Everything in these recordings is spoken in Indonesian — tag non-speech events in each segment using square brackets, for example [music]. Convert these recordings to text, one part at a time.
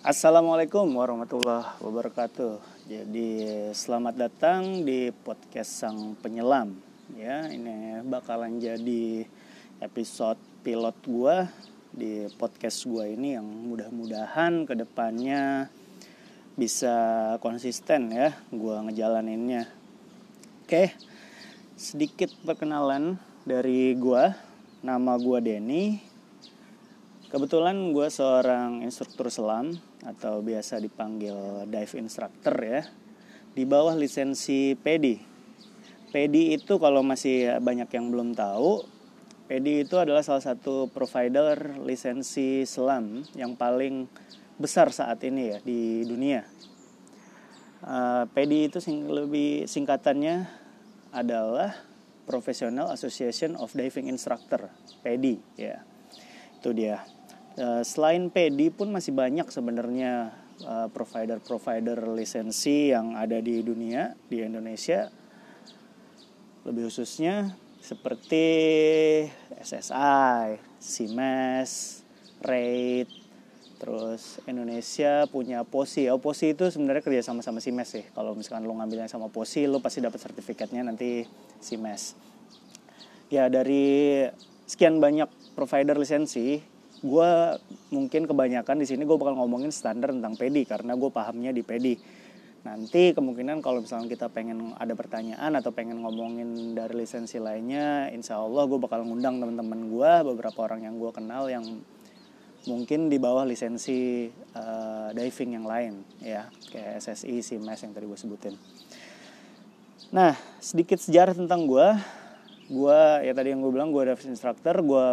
Assalamualaikum warahmatullahi wabarakatuh. Jadi selamat datang di podcast Sang Penyelam. Ya, ini bakalan jadi episode pilot gua di podcast gua ini yang mudah-mudahan ke depannya bisa konsisten ya gua ngejalaninnya. Oke, sedikit perkenalan dari gua. Nama gua Denny. Kebetulan gue seorang instruktur selam atau biasa dipanggil dive instructor ya di bawah lisensi PEDI. PEDI itu kalau masih banyak yang belum tahu, PEDI itu adalah salah satu provider lisensi selam yang paling besar saat ini ya di dunia. Uh, PEDI itu sing lebih singkatannya adalah Professional Association of Diving Instructor, PEDI ya. Itu dia. Eh, selain PD pun masih banyak sebenarnya uh, provider-provider lisensi yang ada di dunia di Indonesia lebih khususnya seperti SSI, CMS, Rate, terus Indonesia punya POSI. Oh, POSI itu sebenarnya kerja sama sama CMS sih. Kalau misalkan lo ngambilnya sama POSI, lo pasti dapat sertifikatnya nanti CMS. Ya dari sekian banyak provider lisensi, gue mungkin kebanyakan di sini gue bakal ngomongin standar tentang pedi karena gue pahamnya di pedi nanti kemungkinan kalau misalnya kita pengen ada pertanyaan atau pengen ngomongin dari lisensi lainnya insya Allah gue bakal ngundang teman-teman gue beberapa orang yang gue kenal yang mungkin di bawah lisensi uh, diving yang lain ya. Kayak SSI, SIMAS yang tadi gue sebutin. Nah sedikit sejarah tentang gue gue ya tadi yang gue bilang gue dive instructor gue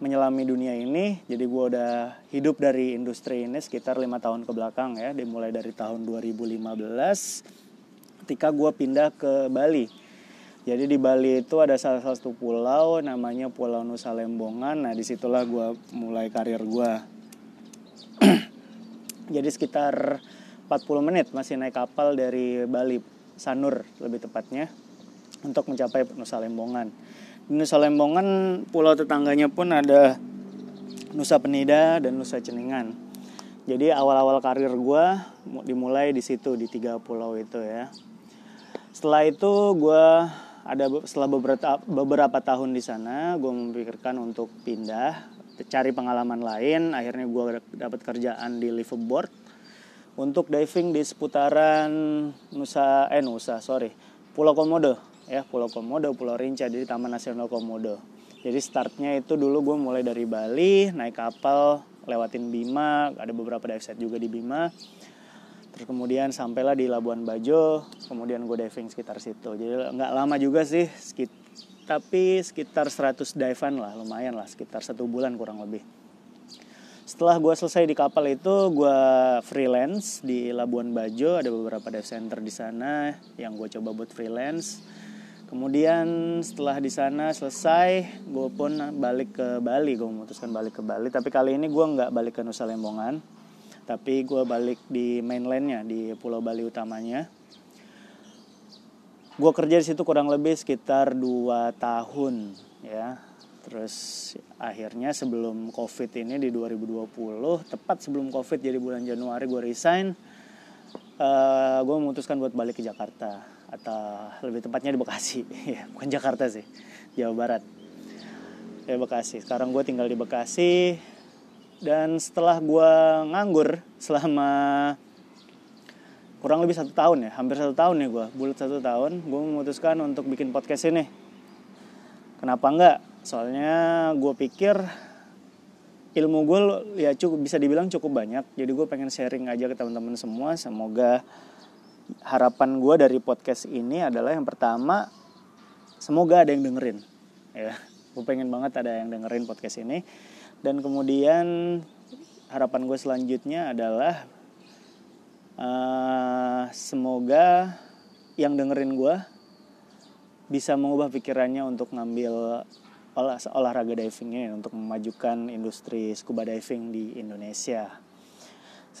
menyelami dunia ini jadi gue udah hidup dari industri ini sekitar lima tahun ke belakang ya dimulai dari tahun 2015 ketika gue pindah ke Bali. Jadi di Bali itu ada salah satu pulau namanya Pulau Nusa Lembongan. Nah di situlah gue mulai karir gue [clears throat] jadi sekitar 40 menit masih naik kapal dari Bali Sanur lebih tepatnya untuk mencapai Nusa Lembongan di Nusa Lembongan pulau tetangganya pun ada Nusa Penida dan Nusa Ceningan. Jadi awal-awal karir gue dimulai di situ di tiga pulau itu ya. Setelah itu gue ada setelah beberapa beberapa tahun di sana gue memikirkan untuk pindah cari pengalaman lain akhirnya gue dapat kerjaan di liveaboard untuk diving di seputaran Nusa eh Nusa sorry Pulau Komodo ya Pulau Komodo, Pulau Rinca, jadi Taman Nasional Komodo. Jadi startnya itu dulu gue mulai dari Bali, naik kapal, lewatin Bima, ada beberapa dive set juga di Bima. Terus kemudian sampailah di Labuan Bajo, kemudian gue diving sekitar situ. Jadi nggak lama juga sih, sekit, tapi sekitar 100 dive lah, lumayan lah, sekitar satu bulan kurang lebih. Setelah gue selesai di kapal itu, gue freelance di Labuan Bajo, ada beberapa dive center di sana yang gue coba buat freelance Kemudian setelah di sana selesai, gue pun balik ke Bali. Gue memutuskan balik ke Bali. Tapi kali ini gue nggak balik ke Nusa Lembongan, tapi gue balik di mainlandnya di Pulau Bali utamanya. Gue kerja di situ kurang lebih sekitar 2 tahun, ya. Terus akhirnya sebelum COVID ini di 2020, tepat sebelum COVID jadi bulan Januari gue resign. Uh, gue memutuskan buat balik ke Jakarta atau lebih tepatnya di Bekasi. [laughs] Ya bukan Jakarta sih Jawa Barat. Ya Bekasi. Sekarang gue tinggal di Bekasi. Dan setelah gue nganggur selama kurang lebih satu tahun ya hampir satu tahun ya gue bulat satu tahun gue memutuskan untuk bikin podcast ini. Kenapa enggak? Soalnya gue pikir ilmu gue ya cukup bisa dibilang cukup banyak. Jadi gue pengen sharing aja ke teman-teman semua. Semoga harapan gue dari podcast ini adalah yang pertama semoga ada yang dengerin ya gue pengen banget ada yang dengerin podcast ini dan kemudian harapan gue selanjutnya adalah uh, semoga yang dengerin gue bisa mengubah pikirannya untuk ngambil olah olahraga diving ini untuk memajukan industri scuba diving di Indonesia.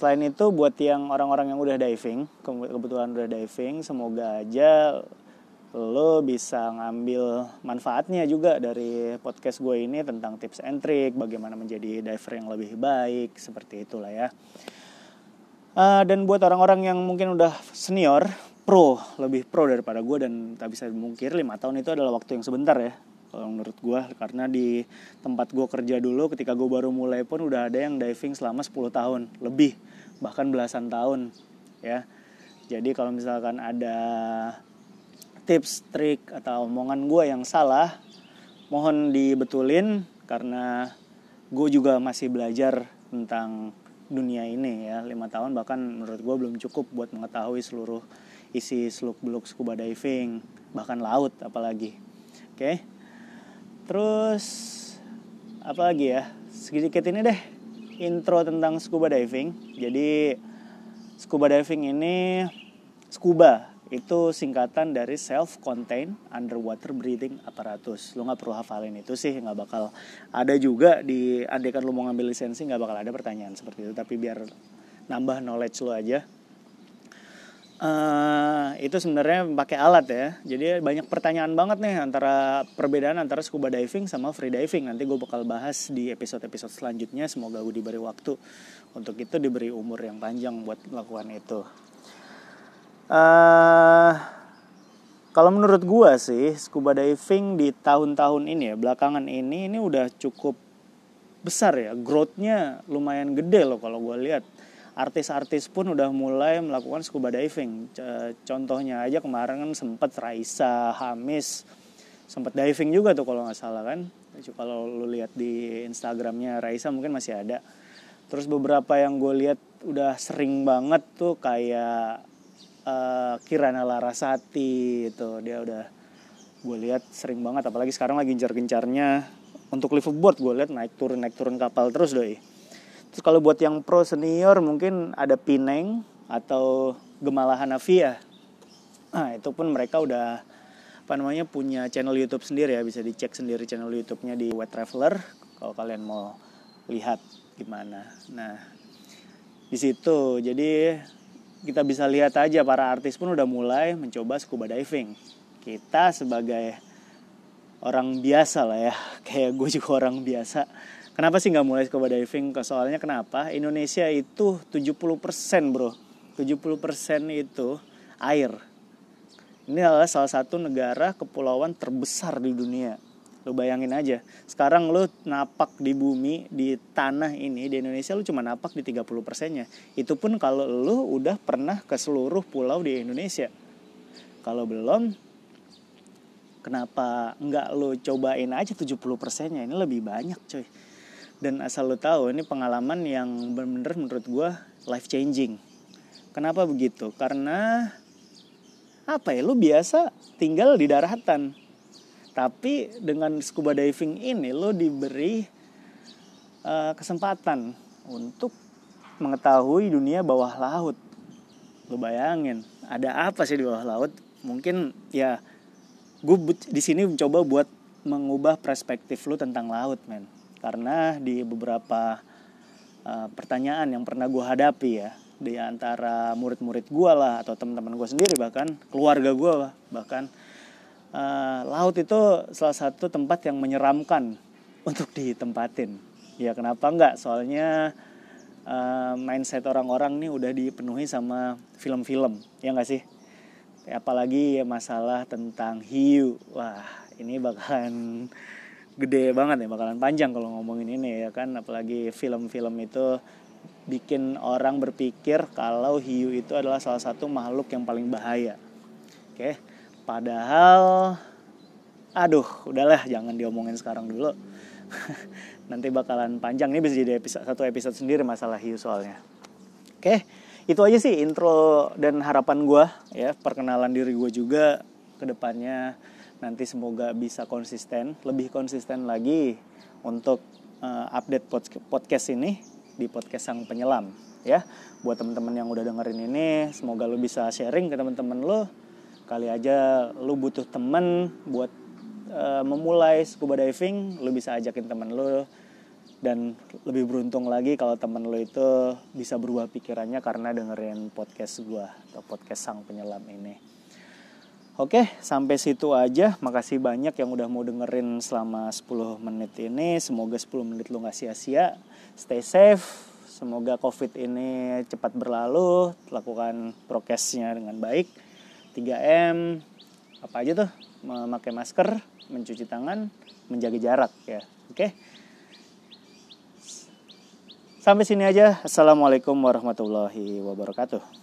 Selain itu buat yang orang-orang yang udah diving, kebetulan udah diving, semoga aja lo bisa ngambil manfaatnya juga dari podcast gue ini tentang tips and trick, bagaimana menjadi diver yang lebih baik, seperti itulah ya. uh, dan buat orang-orang yang mungkin udah senior pro lebih pro daripada gue dan tak bisa mungkir lima tahun itu adalah waktu yang sebentar ya kalau menurut gue karena di tempat gue kerja dulu ketika gue baru mulai pun udah ada yang diving selama 10 tahun lebih bahkan belasan tahun ya. Jadi kalau misalkan ada tips trik atau omongan gue yang salah mohon dibetulin karena gue juga masih belajar tentang dunia ini ya. Lima tahun bahkan menurut gue belum cukup buat mengetahui seluruh isi seluk beluk scuba diving bahkan laut apalagi. Oke? okay? Terus apa lagi ya? Sedikit ini deh intro tentang scuba diving. Jadi scuba diving ini scuba itu singkatan dari self contained underwater breathing apparatus. Lo nggak perlu hafalin itu sih nggak bakal ada juga di andekan lo mau ngambil lisensi nggak bakal ada pertanyaan seperti itu. Tapi biar nambah knowledge lo aja Uh, itu sebenarnya pakai alat ya. Jadi banyak pertanyaan banget nih antara perbedaan antara scuba diving sama free diving. Nanti gue bakal bahas di episode-episode selanjutnya. Semoga gue diberi waktu untuk itu diberi umur yang panjang buat melakukan itu. Uh, kalau menurut gua sih scuba diving di tahun-tahun ini ya belakangan ini ini udah cukup besar ya growthnya lumayan gede loh kalau gua lihat artis-artis pun udah mulai melakukan scuba diving. Contohnya aja kemarin kan sempet Raisa Hamis sempet diving juga tuh kalau nggak salah kan. Kalau lu lihat di Instagramnya Raisa mungkin masih ada. Terus beberapa yang gue lihat udah sering banget tuh kayak uh, Kirana Larasati itu. Dia udah gue lihat sering banget. Apalagi sekarang lagi gencar-gencarnya untuk liveaboard gue lihat naik turun naik turun kapal terus doi terus kalau buat yang pro senior mungkin ada Pineng atau Gemala Hanafia nah itu pun mereka udah apa namanya punya channel YouTube sendiri ya bisa dicek sendiri channel YouTube-nya di Wet Traveler kalau kalian mau lihat gimana nah di situ jadi kita bisa lihat aja para artis pun udah mulai mencoba scuba diving. Kita sebagai orang biasa lah ya, [laughs] kayak gue juga orang biasa. Kenapa sih nggak mulai scuba diving? Soalnya kenapa? Indonesia itu 70% bro. 70% itu air. Ini adalah salah satu negara kepulauan terbesar di dunia Lu bayangin aja, sekarang lu napak di bumi, di tanah ini, di Indonesia lu cuma napak di 30 persennya. Itu pun kalau lu udah pernah ke seluruh pulau di Indonesia. Kalau belum, kenapa nggak lu cobain aja 70 persennya? Ini lebih banyak coy. Dan asal lu tahu, ini pengalaman yang bener-bener menurut gue life changing. Kenapa begitu? Karena apa ya, lu biasa tinggal di daratan tapi dengan scuba diving ini lo diberi uh, kesempatan untuk mengetahui dunia bawah laut. Lo bayangin, ada apa sih di bawah laut? Mungkin ya gue di sini mencoba buat mengubah perspektif lo tentang laut, men. Karena di beberapa uh, pertanyaan yang pernah gue hadapi ya, di antara murid-murid gue lah atau teman-teman gue sendiri bahkan keluarga gue bahkan uh, laut itu salah satu tempat yang menyeramkan untuk ditempatin. Ya kenapa enggak? Soalnya uh, mindset orang-orang nih udah dipenuhi sama film-film, ya enggak sih? Apalagi masalah tentang hiu. Wah, ini bakalan gede banget ya, bakalan panjang kalau ngomongin ini ya kan. Apalagi film-film itu bikin orang berpikir kalau hiu itu adalah salah satu makhluk yang paling bahaya. Oke. Padahal aduh, udahlah jangan diomongin sekarang dulu. [laughs] Nanti bakalan panjang ini bisa jadi episode, satu episode sendiri masalah hiu soalnya. Oke, itu aja sih intro dan harapan gue ya perkenalan diri gue juga ke depannya nanti semoga bisa konsisten, lebih konsisten lagi untuk uh, update podcast ini di podcast sang penyelam ya. Buat teman-teman yang udah dengerin ini, semoga lo bisa sharing ke teman-teman lo kali aja lu butuh temen buat uh, memulai scuba diving lu bisa ajakin temen lu. Dan lebih beruntung lagi kalau temen lu itu bisa berubah pikirannya karena dengerin podcast gua atau podcast sang penyelam ini Oke, sampai situ aja. Makasih banyak yang udah mau dengerin selama 10 menit ini. Semoga 10 menit lu gak sia-sia. Stay safe, Semoga COVID ini cepat berlalu, lakukan prokesnya dengan baik. 3M, apa aja tuh? Memakai masker, mencuci tangan, menjaga jarak ya. Oke. Sampai sini aja. Assalamualaikum warahmatullahi wabarakatuh.